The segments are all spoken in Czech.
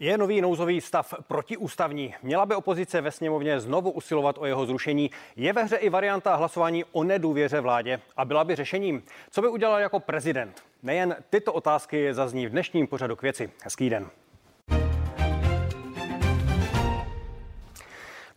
Je nový nouzový stav protiústavní. Měla by opozice ve sněmovně znovu usilovat o jeho zrušení. Je ve hře i varianta hlasování o nedůvěře vládě a byla by řešením. Co by udělal jako prezident? Nejen tyto otázky zazní v dnešním pořadu k věci. Hezký den.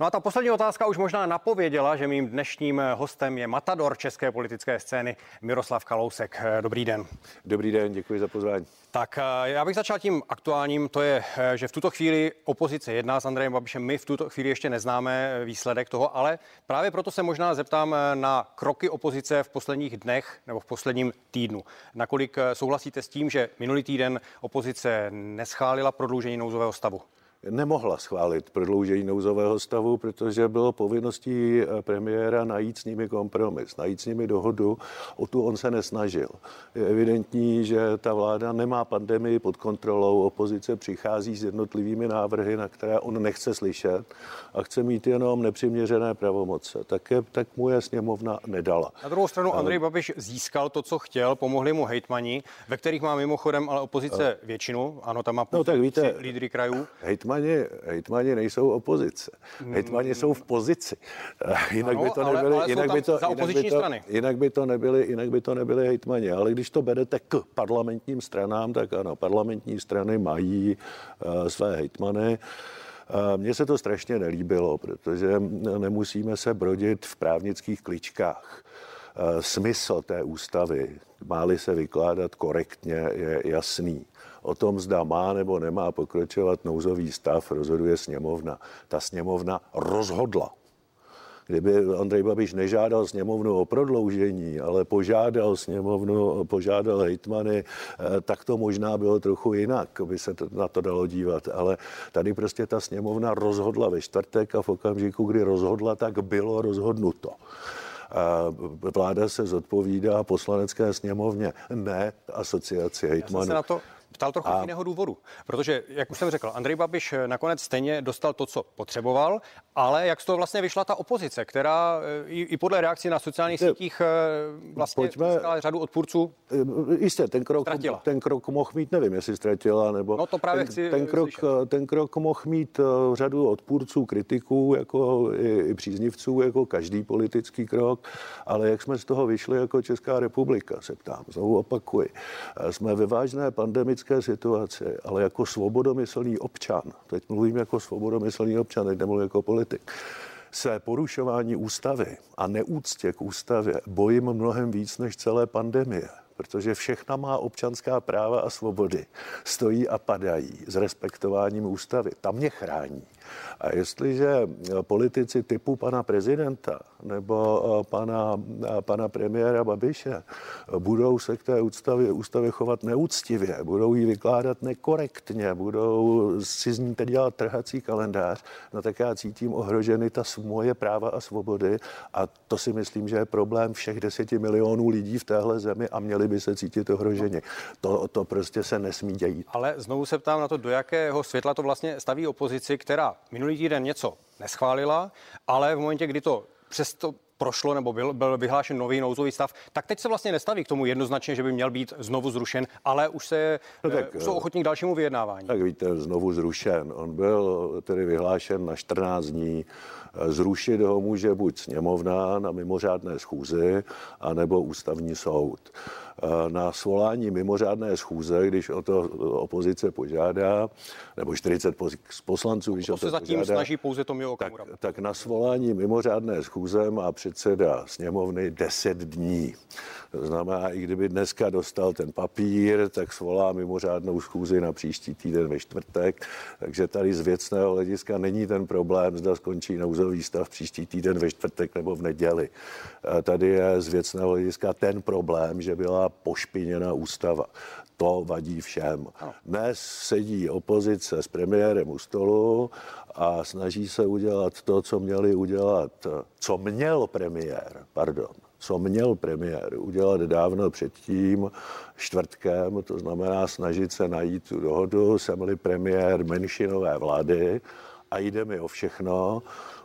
No a ta poslední otázka už možná napověděla, že mým dnešním hostem je matador české politické scény Miroslav Kalousek. Dobrý den. Dobrý den, děkuji za pozvání. Tak eh, já bych začal tím aktuálním, to je, eh, že v tuto chvíli opozice jedná s Andrejem Babišem. My v tuto chvíli ještě neznáme eh, výsledek toho, ale právě proto se možná zeptám na kroky opozice v posledních dnech nebo v posledním týdnu. Nakolik souhlasíte s tím, že minulý týden opozice neschválila prodloužení nouzového stavu? Nemohla schválit prodloužení nouzového stavu, protože bylo povinností eh, premiéra najít s nimi kompromis, najít s nimi dohodu. O tu on se nesnažil. Je evidentní, že ta vláda nemá pandemii pod kontrolou, opozice přichází s jednotlivými návrhy, na které on nechce slyšet a chce mít jenom nepřiměřené pravomoce. Tak, je, tak mu je sněmovna nedala. Na druhou stranu Andrej Babiš získal to, co chtěl, pomohli mu hejtmani, ve kterých má mimochodem ale opozice většinu. Ano, tam má no, tak víte, lídry krajů. Hejtmani hejtmani, hejtmani nejsou opozice. Hejtmani jsou v pozici. Jinak ano, by to nebyly, ale, ale jinak by to, jinak by to, jinak by to nebyly, jinak by to nebyly hejtmani. Ale když to berete k parlamentním stranám, tak ano, parlamentní strany mají uh, své hejtmany. Eh, mně se to strašně nelíbilo, protože nemusíme se brodit v právnických kličkách. Eh, smysl té ústavy, máli se vykládat korektně, je jasný. O tom, zda má nebo nemá pokračovat nouzový stav, rozhoduje sněmovna. Ta sněmovna rozhodla. Kdyby Andrej Babiš nežádal sněmovnu o prodloužení, ale požádal sněmovnu, požádal hejtmany, eh, tak to možná bylo trochu jinak, by se na to dalo dívat. Ale tady prostě ta sněmovna rozhodla ve čtvrtek a v okamžiku, kdy rozhodla, tak bylo rozhodnuto. Vláda se zodpovídá poslanecké sněmovně, ne asociaci hejtmanů ptal trochu a... z jiného důvodu. Protože, jak už jsem řekl, Andrej Babiš nakonec stejně dostal to, co potřeboval, ale jak z toho vlastně vyšla ta opozice, která eh, i, i podle reakcí na sociálních sítích eh, vlastně Pojďme, řadu odpůrců eh, Jistě, ten krok, ztratila. ten krok mohl mít, nevím, jestli ztratila, nebo no to právě ten, chci ten, krok, ten krok mohl mít řadu odpůrců, kritiků, jako i, i příznivců, jako každý politický krok, ale jak jsme z toho vyšli jako Česká republika, se ptám, znovu opakuji. Jsme ve vážné pandemické situaci, ale jako svobodomyslný občan, teď mluvím jako svobodomyslný občan, teď nemluvím jako politik, politik, se porušování ústavy a neúctě k ústavě bojím mnohem víc než celé pandemie protože všechna má občanská práva a svobody stojí a padají s respektováním ústavy. Tam mě chrání. A jestliže politici typu pana prezidenta nebo eh, pana, eh, pana premiéra Babiše budou se k té ústavě, ústavě chovat neúctivě, budou ji vykládat nekorektně, budou si z ní teď dělat trhací kalendář, no tak já cítím ohroženy ta moje práva a svobody a to si myslím, že je problém všech deseti milionů lidí v téhle zemi a měli by se cítit ohroženi. To, to prostě se nesmí dělat. Ale znovu se ptám na to, do jakého světla to vlastně staví opozici, která minulý týden něco neschválila, ale v momentě, kdy to přesto prošlo nebo byl, byl vyhlášen nový nouzový stav, tak teď se vlastně nestaví k tomu jednoznačně, že by měl být znovu zrušen, ale už se no tak, už jsou ochotní k dalšímu vyjednávání. Tak víte, znovu zrušen. On byl tedy vyhlášen na 14 dní. Zrušit ho může buď sněmovna na mimořádné schůzi, anebo ústavní soud. Na svolání mimořádné schůze, když o to opozice požádá, nebo 40 poslanců, když to o to se zatím požádá, snaží pouze to tak, tak na svolání mimořádné schůze má předseda sněmovny 10 dní. To znamená, i kdyby dneska dostal ten papír, tak svolá mimořádnou schůzi na příští týden ve čtvrtek. Takže tady z věcného hlediska není ten problém, zda skončí nouzový stav příští týden ve čtvrtek nebo v neděli. Tady je z věcného hlediska ten problém, že byla pošpiněna ústava. To vadí všem. Dnes sedí opozice s premiérem u stolu a snaží se udělat to, co měli udělat, co měl premiér, pardon, co měl premiér udělat dávno předtím, čtvrtkem, to znamená snažit se najít tu dohodu, jsem-li premiér menšinové vlády a jde mi o všechno,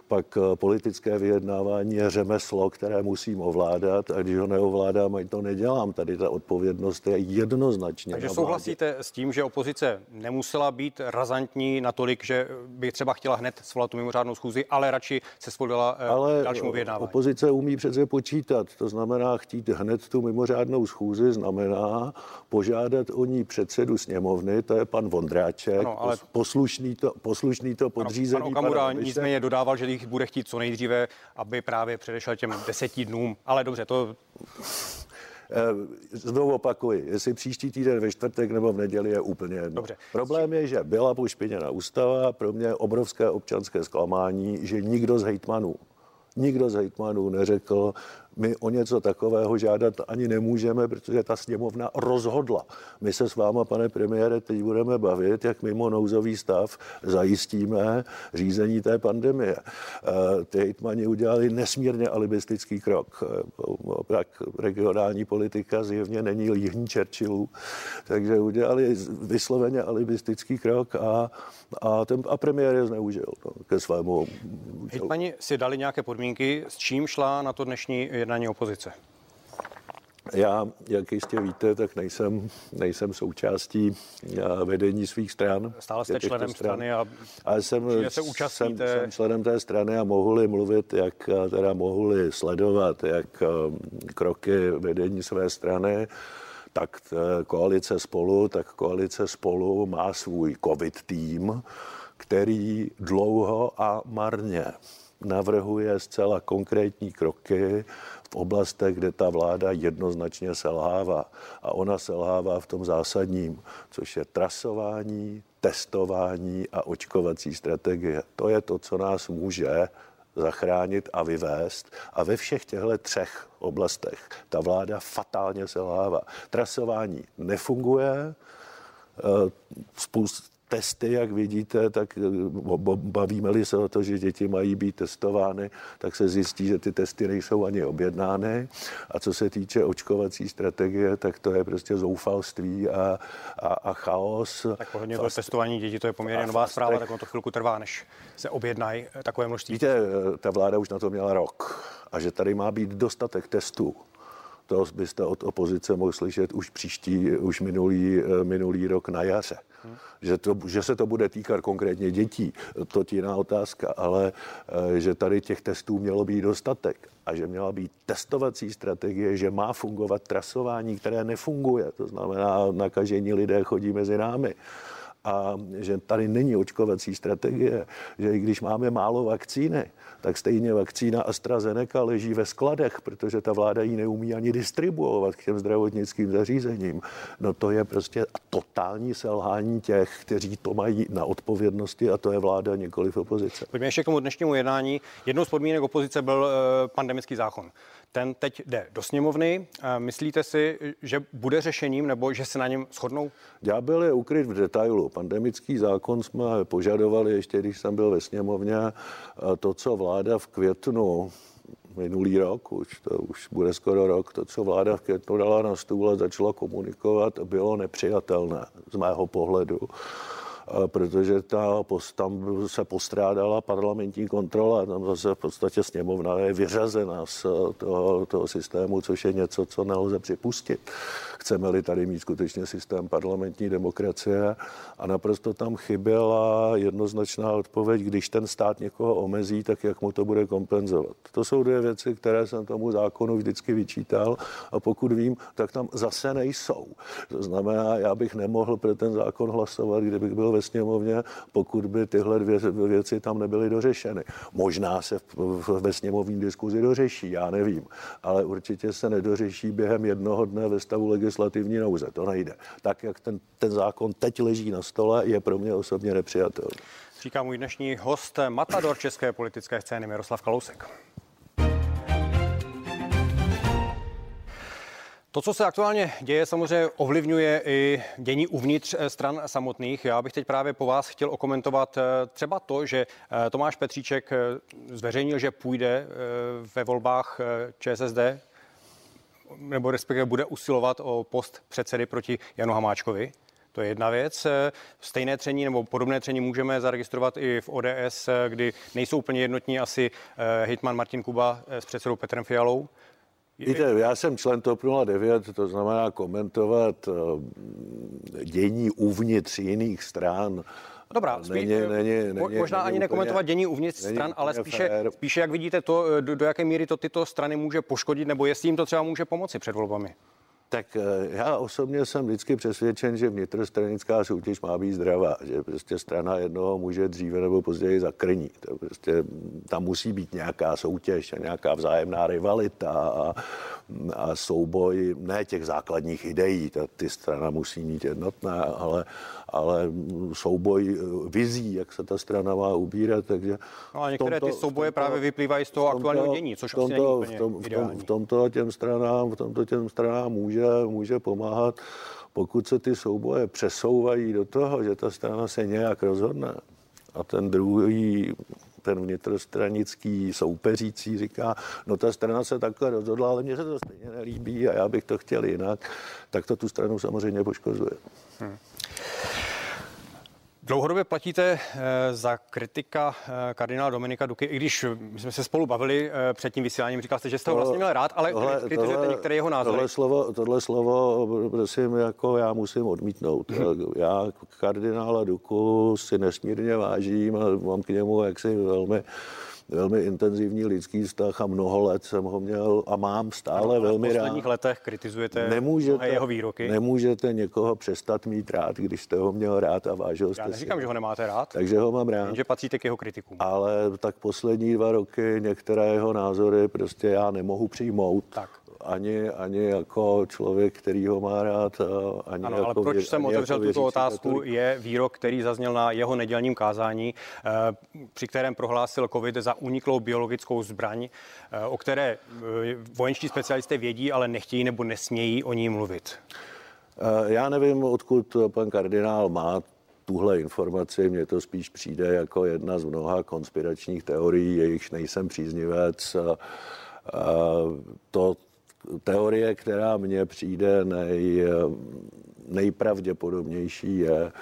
pak eh, politické vyjednávání je řemeslo, které musím ovládat a když ho neovládám, ať to nedělám. Tady ta odpovědnost je jednoznačně. Takže souhlasíte s tím, že opozice nemusela být razantní natolik, že by třeba chtěla hned svolat tu mimořádnou schůzi, ale radši se svolila eh, ale dalšímu vyjednávání? opozice umí přece počítat. To znamená chtít hned tu mimořádnou schůzi, znamená požádat o ní předsedu sněmovny, to je pan Vondráček, ano, ale... poslušný, to, poslušný to podřízení. Ano, pan Okamura nicméně dodával, že jich bude chtít co nejdříve, aby právě předešel těm deseti dnům. Ale dobře, to eh, Znovu opakuji, jestli příští týden ve čtvrtek nebo v neděli je úplně jedno. Dobře. Problém je, že byla pošpiněna ústava, pro mě obrovské občanské zklamání, že nikdo z hejtmanů, nikdo z hejtmanů neřekl, my o něco takového žádat ani nemůžeme, protože ta sněmovna rozhodla. My se s váma, pane premiére, teď budeme bavit, jak mimo nouzový stav zajistíme řízení té pandemie. Eh, ty hejtmani udělali nesmírně alibistický krok. Tak eh, regionální politika zjevně není líhní Churchillů, takže udělali vysloveně alibistický krok a, a, ten, a premiér je zneužil no, ke svému. Hejtmani si dali nějaké podmínky, s čím šla na to dnešní jednání opozice? Já, jak jistě víte, tak nejsem, nejsem součástí eh, vedení svých stran. Stále jste členem stran, strany a, a jsem, se jsem, jsem členem té strany a mohu-li mluvit, jak eh, teda mohu-li sledovat, jak eh, kroky vedení své strany, tak koalice spolu, tak koalice spolu má svůj covid tým, který dlouho a marně navrhuje zcela konkrétní kroky v oblastech, kde ta vláda jednoznačně selhává. A ona selhává v tom zásadním, což je trasování, testování a očkovací strategie. To je to, co nás může zachránit a vyvést. A ve všech těchto třech oblastech ta vláda fatálně selhává. Trasování nefunguje, eh, testy, jak vidíte, tak eh, bavíme-li se o to, že děti mají být testovány, tak se zjistí, že ty testy nejsou ani objednány. A co se týče očkovací strategie, tak to je prostě zoufalství a, a, a chaos. Tak hodně to testování dětí, to je poměrně nová zpráva, tak on to chvilku trvá, než se objednají eh, takové množství. Víte, eh, ta vláda už na to měla rok a že tady má být dostatek testů to byste od opozice mohli slyšet už příští, už minulý, minulý rok na jaře. Že, to, že se to bude týkat konkrétně dětí, to je jiná otázka, ale eh, že tady těch testů mělo být dostatek a že měla být testovací strategie, že má fungovat trasování, které nefunguje. To znamená, nakažení lidé chodí mezi námi a že tady není očkovací strategie, že i když máme málo vakcíny, tak stejně vakcína AstraZeneca leží ve skladech, protože ta vláda ji neumí ani distribuovat k těm zdravotnickým zařízením. No to je prostě totální selhání těch, kteří to mají na odpovědnosti a to je vláda, nikoli v opozice. Pojďme ještě k tomu dnešnímu jednání. Jednou z podmínek opozice byl uh, pandemický zákon. Ten teď jde do sněmovny. Myslíte si, že bude řešením nebo že se na něm shodnou? Ďábel je ukryt v detailu. Pandemický zákon jsme požadovali ještě, když jsem byl ve sněmovně. To, co vláda v květnu minulý rok, už to už bude skoro rok, to, co vláda v květnu dala na stůl a začala komunikovat, bylo nepřijatelné z mého pohledu protože ta, tam se postrádala parlamentní kontrola, tam zase v podstatě sněmovna je vyřazena z toho, toho systému, což je něco, co nelze připustit. Chceme-li tady mít skutečně systém parlamentní demokracie a naprosto tam chyběla jednoznačná odpověď, když ten stát někoho omezí, tak jak mu to bude kompenzovat. To jsou dvě věci, které jsem tomu zákonu vždycky vyčítal a pokud vím, tak tam zase nejsou. To znamená, já bych nemohl pro ten zákon hlasovat, kdybych byl ve sněmovně, pokud by tyhle dvě věci tam nebyly dořešeny. Možná se ve sněmovní diskuzi dořeší, já nevím, ale určitě se nedořeší během jednoho dne ve stavu legislativní nouze. To nejde. Tak, jak ten, ten zákon teď leží na stole, je pro mě osobně nepřijatelný. Říká můj dnešní host, matador české politické scény Miroslav Kalousek. To, co se aktuálně děje, samozřejmě ovlivňuje i dění uvnitř eh, stran samotných. Já bych teď právě po vás chtěl okomentovat eh, třeba to, že eh, Tomáš Petříček zveřejnil, že půjde ve volbách ČSSD, nebo respektive bude usilovat o post předsedy proti Janu Hamáčkovi. To je jedna věc. Stejné tření nebo podobné tření můžeme zaregistrovat i v ODS, kdy nejsou úplně jednotní asi hitman Martin Kuba s předsedou Petrem Fialou. Víte, já jsem člen TOP 09, to znamená komentovat dění uvnitř jiných stran Dobrá, spí, není, není, není, možná není ani nekomentovat úplně, dění uvnitř stran, ale spíše, spíše, jak vidíte to, do, do jaké míry to tyto strany může poškodit, nebo jestli jim to třeba může pomoci před volbami. Tak eh, já osobně jsem vždycky přesvědčen, že vnitrostranická soutěž má být zdravá, že prostě strana jednoho může dříve nebo později zakrní. To prostě, tam musí být nějaká soutěž a nějaká vzájemná rivalita a, a souboj ne těch základních ideí, ta, ty strana musí mít jednotná, ale, ale souboj vizí, jak se ta strana má ubírat. Takže no a některé tomto, ty souboje tomto, právě vyplývají z toho aktuálního dění, což tomto, asi není úplně v, tom, v, tom, v tomto těm stranám, v tomto těm stranám může, může pomáhat, pokud se ty souboje přesouvají do toho, že ta strana se nějak rozhodne a ten druhý ten vnitrostranický soupeřící říká, no ta strana se takhle rozhodla, ale mně se to stejně nelíbí a já bych to chtěl jinak, tak to tu stranu samozřejmě poškozuje. Hmm. Dlouhodobě platíte eh, za kritika eh, kardinála Dominika Duky, i když my jsme se spolu bavili eh, před tím vysíláním, říkal jste, že jste ho vlastně měl rád, ale tohle, kritizujete tohle, některé jeho názory. Tohle slovo, tohle slovo, prosím, jako já musím odmítnout. Hmm. Já kardinála Duku si nesmírně vážím a mám k němu jaksi velmi velmi intenzivní lidský vztah a mnoho let jsem ho měl a mám stále ano, velmi rád. V posledních rád. letech kritizujete nemůžete, jeho výroky. Nemůžete někoho přestat mít rád, když jste ho měl rád a vážil jste Já neříkám, si. že ho nemáte rád. Takže ho mám rád. Že patříte k jeho kritikům. Ale tak poslední dva roky některé jeho názory prostě já nemohu přijmout. Tak ani, ani jako člověk, který ho má rád. Ani ano, jako ale proč vě, jsem otevřel jako tuto otázku, katolik. je výrok, který zazněl na jeho nedělním kázání, eh, při kterém prohlásil COVID za uniklou biologickou zbraň, eh, o které eh, vojenští specialisté vědí, ale nechtějí nebo nesmějí o ní mluvit. Já nevím, odkud pan kardinál má tuhle informaci, mně to spíš přijde jako jedna z mnoha konspiračních teorií, jejichž nejsem příznivec. To, teorie, která mně přijde nej, nejpravděpodobnější, je,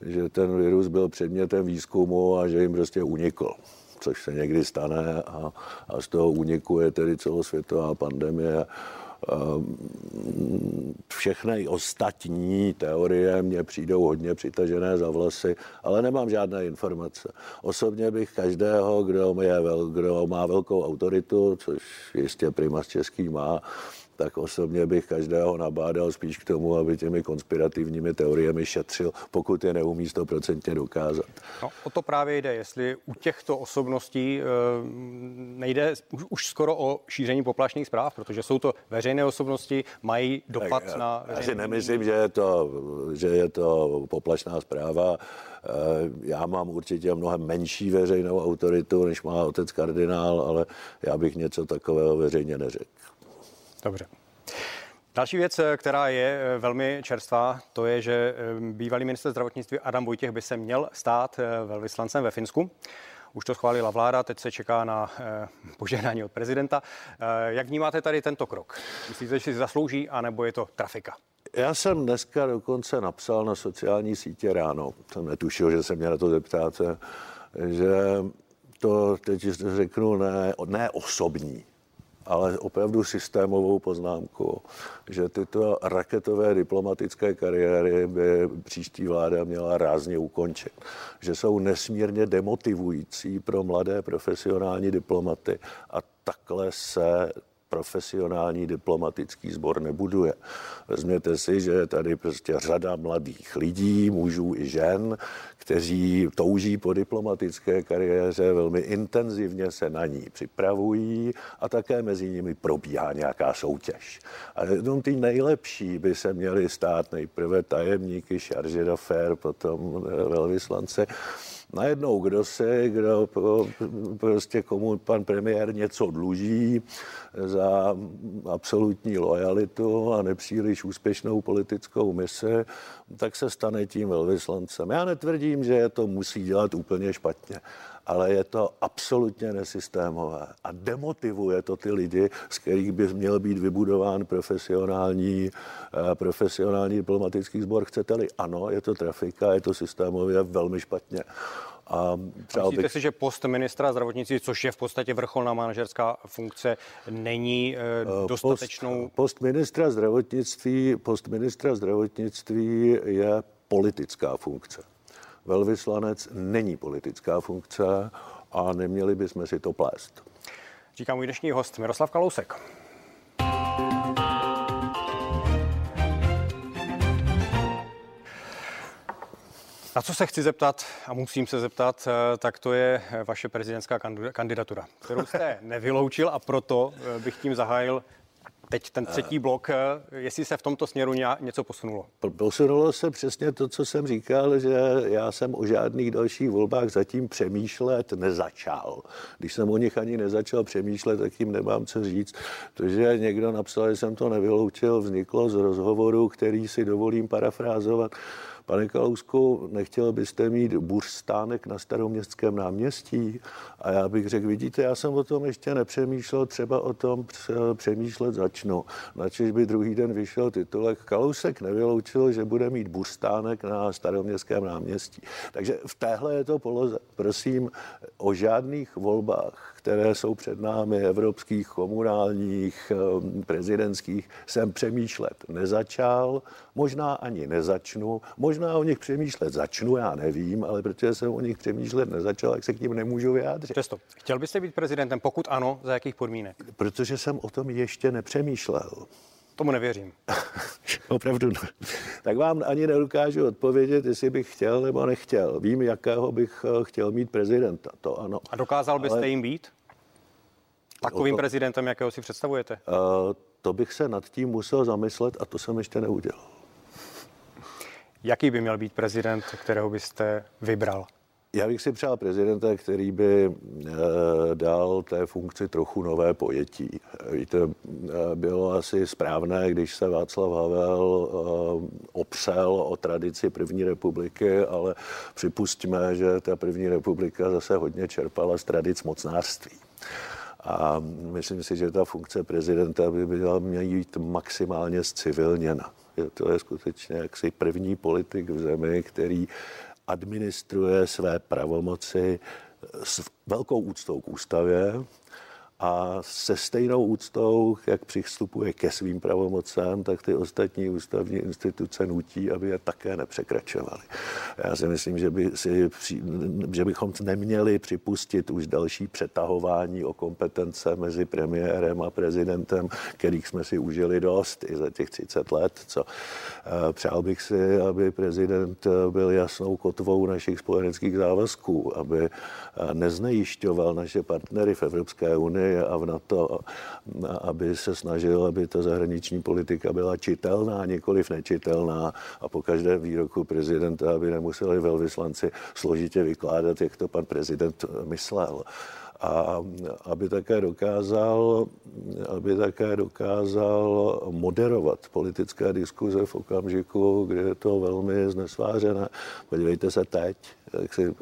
že ten virus byl předmětem výzkumu a že jim prostě unikl což se někdy stane a, a z toho úniku je tedy celosvětová pandemie. Všechny ostatní teorie mě přijdou hodně přitažené za vlasy, ale nemám žádné informace. Osobně bych každého, kdo, je, kdo má velkou autoritu, což jistě Primas Český má, tak osobně bych každého nabádal spíš k tomu, aby těmi konspirativními teoriemi šetřil, pokud je neumí stoprocentně dokázat. No, o to právě jde, jestli u těchto osobností e, nejde už, už skoro o šíření poplašných zpráv, protože jsou to veřejné osobnosti, mají dopad tak, na... Já si nemyslím, že je to, že je to poplašná zpráva. Eh, já mám určitě mnohem menší veřejnou autoritu, než má otec kardinál, ale já bych něco takového veřejně neřekl. Dobře. Další věc, která je eh, velmi čerstvá, to je, že eh, bývalý minister zdravotnictví Adam Vojtěch by se měl stát eh, velvyslancem ve Finsku. Už to schválila vláda, teď se čeká na požehnání od prezidenta. Jak vnímáte tady tento krok? Myslíte, že si zaslouží, anebo je to trafika? Já jsem dneska dokonce napsal na sociální sítě ráno, jsem netušil, že se mě na to zeptáte, že to teď řeknu ne, ne osobní, ale opravdu systémovou poznámku, že tyto raketové diplomatické kariéry by příští vláda měla rázně ukončit. Že jsou nesmírně demotivující pro mladé profesionální diplomaty a takhle se profesionální diplomatický sbor nebuduje. Vezměte si, že je tady prostě řada mladých lidí, mužů i žen, kteří touží po diplomatické kariéře, velmi intenzivně se na ní připravují a také mezi nimi probíhá nějaká soutěž. A jenom ty nejlepší by se měli stát nejprve tajemníky, charge d'affaires, potom velvyslanci najednou kdo se, kdo prostě komu pan premiér něco dluží za absolutní lojalitu a nepříliš úspěšnou politickou misi, tak se stane tím velvyslancem. Já netvrdím, že to musí dělat úplně špatně, ale je to absolutně nesystémové a demotivuje to ty lidi, z kterých by měl být vybudován profesionální, eh, profesionální diplomatický sbor. Chcete-li? Ano, je to trafika, je to systémově velmi špatně. A Myslíte bych... si, že post ministra zdravotnictví, což je v podstatě vrcholná manažerská funkce, není e, dostatečnou... Post, post ministra zdravotnictví, post ministra zdravotnictví je politická funkce. Velvyslanec není politická funkce a neměli bychom si to plést. Říká můj dnešní host Miroslav Kalousek. Na co se chci zeptat a musím se zeptat, eh, tak to je eh, vaše prezidentská kandidatura, kterou jste nevyloučil a proto eh, bych tím zahájil teď ten třetí blok, jestli se v tomto směru něco posunulo. Posunulo se přesně to, co jsem říkal, že já jsem o žádných dalších volbách zatím přemýšlet nezačal. Když jsem o nich ani nezačal přemýšlet, tak jim nemám co říct. To, že někdo napsal, že jsem to nevyloučil, vzniklo z rozhovoru, který si dovolím parafrázovat Pane Kalousku, nechtěl byste mít buřstánek na staroměstském náměstí? A já bych řekl, vidíte, já jsem o tom ještě nepřemýšlel, třeba o tom přemýšlet začnu. Načež by druhý den vyšel titulek Kalousek nevyloučil, že bude mít buřstánek na staroměstském náměstí. Takže v téhle je to poloze. Prosím, o žádných volbách, které jsou před námi, evropských, komunálních, eh, prezidentských, jsem přemýšlet nezačal, možná ani nezačnu, možná o nich přemýšlet začnu, já nevím, ale protože jsem o nich přemýšlet nezačal, tak se k ním nemůžu vyjádřit. Přesto, chtěl byste být prezidentem, pokud ano, za jakých podmínek? Protože jsem o tom ještě nepřemýšlel. Tomu nevěřím. Opravdu ne. Tak vám ani nedokážu odpovědět, jestli bych chtěl nebo nechtěl. Vím, jakého bych eh, chtěl mít prezidenta, to ano. A dokázal byste Ale... jim být? Takovým to... prezidentem, jakého si představujete? Uh, to bych se nad tím musel zamyslet a to jsem ještě neudělal. Jaký by měl být prezident, kterého byste vybral? Já bych si přál prezidenta, který by eh, dal té funkci trochu nové pojetí. Víte, eh, bylo asi správné, když se Václav Havel eh, opřel o tradici první republiky, ale připustíme, že ta první republika zase hodně čerpala z tradic mocnářství. A myslím si, že ta funkce prezidenta by měla být maximálně zcivilněna. To je skutečně jaksi první politik v zemi, který administruje své pravomoci s velkou úctou k ústavě, a se stejnou úctou, jak přistupuje ke svým pravomocem, tak ty ostatní ústavní instituce nutí, aby je také nepřekračovaly. Já si myslím, že, by si, že bychom neměli připustit už další přetahování o kompetence mezi premiérem a prezidentem, kterých jsme si užili dost i za těch 30 let. Co. Eh, přál bych si, aby prezident byl jasnou kotvou našich spojeneckých závazků, aby eh, neznejišťoval naše partnery v Evropské unii, a v NATO, aby se snažil, aby ta zahraniční politika byla čitelná, nikoliv nečitelná. A po každém výroku prezidenta, aby nemuseli velvyslanci složitě vykládat, jak to pan prezident myslel a aby také dokázal, aby také dokázal moderovat politické diskuze v okamžiku, kdy je to velmi znesvářené. Podívejte se teď, jak si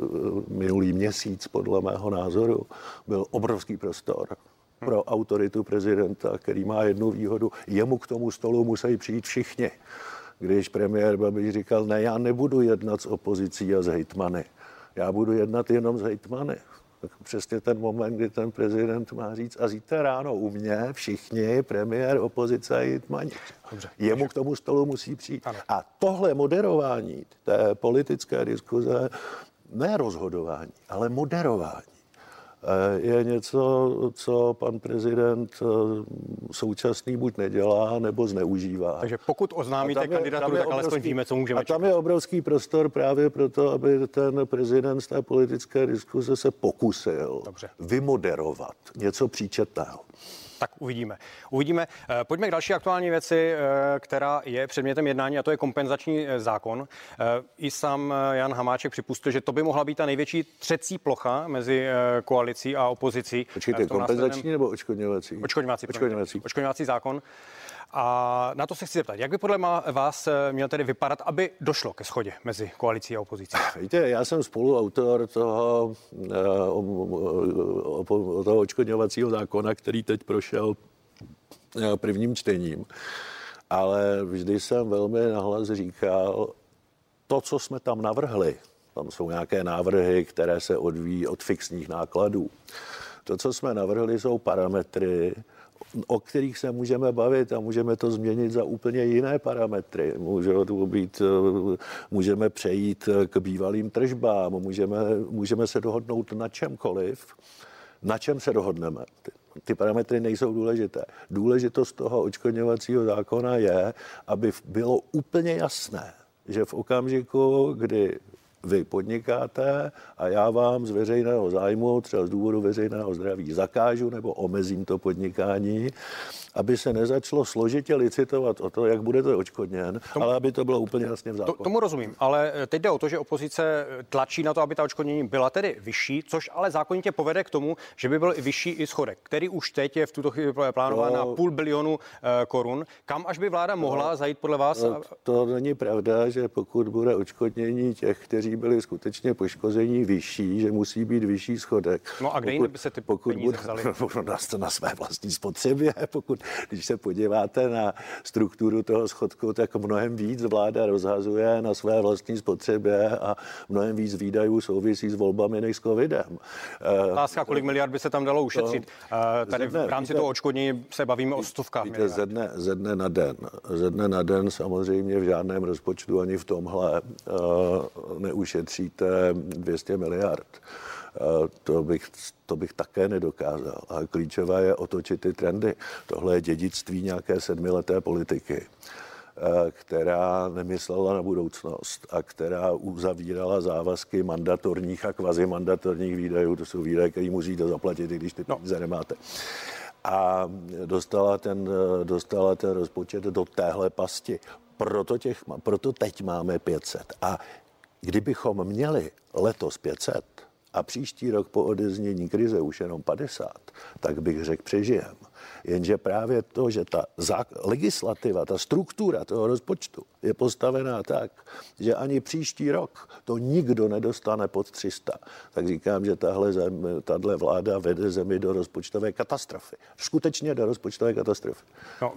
minulý měsíc, podle mého názoru, byl obrovský prostor pro autoritu prezidenta, který má jednu výhodu. Jemu k tomu stolu musí přijít všichni. Když premiér Babiš říkal, ne, já nebudu jednat s opozicí a s hejtmany. Já budu jednat jenom s hejtmany tak přesně ten moment, kdy ten prezident má říct, a zítra ráno u mě všichni, premiér, opozice a jitmani. Jemu k tomu stolu musí přijít. Ano. A tohle moderování té politické diskuze, ne rozhodování, ale moderování, je něco, co pan prezident eh, současný buď nedělá, nebo zneužívá. Takže pokud oznámíte kandidaturu, tak alespoň víme, co můžeme A tam čekat. je obrovský prostor právě proto, aby ten prezident z té politické diskuse se pokusil Dobře. vymoderovat něco příčetného. Tak uvidíme. Uvidíme. Eh, pojďme k další aktuální věci, eh, která je předmětem jednání, a to je kompenzační eh, zákon. I sám Jan Hamáček připustil, že to by mohla být ta největší třecí plocha mezi koalicí a opozicí. Počkejte, kompenzační nebo očkodňovací? Očkodňovací. Očkodňovací. Očkodňovací zákon. A na to se chci zeptat, jak by podle vás měl tedy vypadat, aby došlo ke schodě mezi koalicí a opozicí? Víte, já jsem spoluautor toho, toho očkodňovacího zákona, který teď prošel prvním čtením ale vždy jsem velmi nahlas říkal, to, co jsme tam navrhli, tam jsou nějaké návrhy, které se odvíjí od fixních nákladů. To, co jsme navrhli, jsou parametry, o kterých se můžeme bavit a můžeme to změnit za úplně jiné parametry. Může to být, můžeme přejít k bývalým tržbám, můžeme, můžeme se dohodnout na čemkoliv. Na čem se dohodneme? ty parametry nejsou důležité. Důležitost toho očkodňovacího zákona je, aby bylo úplně jasné, že v okamžiku, kdy vy podnikáte a já vám z veřejného zájmu, třeba z důvodu veřejného zdraví, zakážu nebo omezím to podnikání, aby se nezačalo složitě licitovat o to, jak budete očkodněn, tomu, ale aby to bylo úplně jasně v zákoně. To, tomu rozumím, ale eh, teď jde o to, že opozice eh, tlačí na to, aby ta očkodnění byla tedy vyšší, což ale zákonitě povede k tomu, že by byl i vyšší i schodek, který už teď je v tuto chvíli plánován no, na půl bilionu uh, korun. Kam až by vláda mohla no, zajít podle vás? No, to není pravda, že pokud bude očkodnění těch, kteří byli skutečně poškození vyšší, že musí být vyšší schodek. No a kde pokud, by se ty pokud peníze vzaly? Na, na své vlastní spotřebě, pokud když se podíváte na strukturu toho schodku, tak mnohem víc vláda rozhazuje na své vlastní spotřebě a mnohem víc výdajů souvisí s volbami než s covidem. Eh, Otázka, kolik miliard by se tam dalo ušetřit. To, eh, Tady dne, v rámci víte, toho očkodní se bavíme o stovkách víte, ze dne, ze dne na den. Ze dne na den samozřejmě v žádném rozpočtu ani v tomhle uh, neušetříte 200 miliard. To bych, to bych také nedokázal. A klíčové je otočit ty trendy. Tohle je dědictví nějaké sedmileté politiky která nemyslela na budoucnost a která uzavírala závazky mandatorních a kvazimandatorních výdajů. To jsou výdaje, které musíte zaplatit, i když ty no. peníze no. nemáte. A dostala ten, dostala ten rozpočet do téhle pasti. Proto, těch, proto teď máme 500. A kdybychom měli letos 500, a příští rok po odeznění krize už jenom 50, tak bych řekl přežijem. Jenže právě to, že ta legislativa, ta struktura toho rozpočtu je postavená tak, že ani příští rok to nikdo nedostane pod 300, tak říkám, že tahle, zem, tahle vláda vede zemi do rozpočtové katastrofy. Skutečně do rozpočtové katastrofy. No,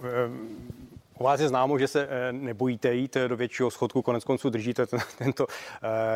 u vás je známo, že se eh, nebojíte jít do většího schodku, konec konců držíte ten, tento uh,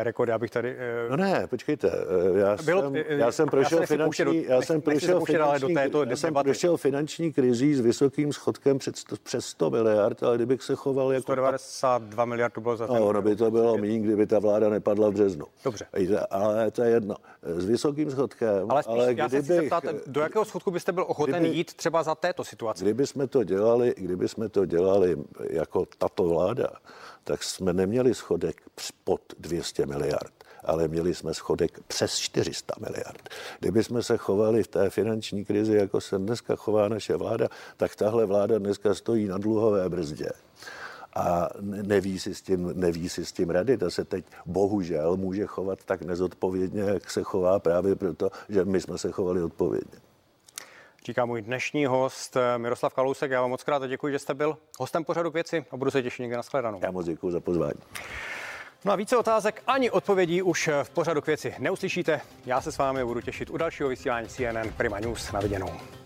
rekord. Já bych tady... No ne, počkejte. Já, Bylo, jsem, já jsem prošel já finanční, do, já jsem prošel finanční, do této já jsem prošel finanční krizí s vysokým schodkem před, přes 100 miliard, ale kdybych se choval jako... 192 miliard to bylo za No, ono by to bylo méně, kdyby ta vláda nepadla v březnu. Dobře. Ale to je jedno. S vysokým schodkem, ale, spíš, ale já kdybych, se zeptat, do jakého schodku byste byl ochoten kdyby, jít třeba za této situace? Kdyby jsme to dělali, kdyby jsme to dělali dělali jako tato vláda, tak jsme neměli schodek pod 200 miliard ale měli jsme schodek přes 400 miliard. Kdyby jsme se chovali v té finanční krizi, jako se dneska chová naše vláda, tak tahle vláda dneska stojí na dluhové brzdě a neví si, s tím, neví si s tím rady. Ta se teď bohužel může chovat tak nezodpovědně, jak se chová právě proto, že my jsme se chovali odpovědně říká můj dnešní host eh, Miroslav Kalousek. Já vám moc krát děkuji, že jste byl hostem pořadu věci a budu se těšit někde na shledanou. Já moc děkuji za pozvání. No a více otázek ani odpovědí už v pořadu k věci neuslyšíte. Já se s vámi budu těšit u dalšího vysílání CNN Prima News. Na viděnou.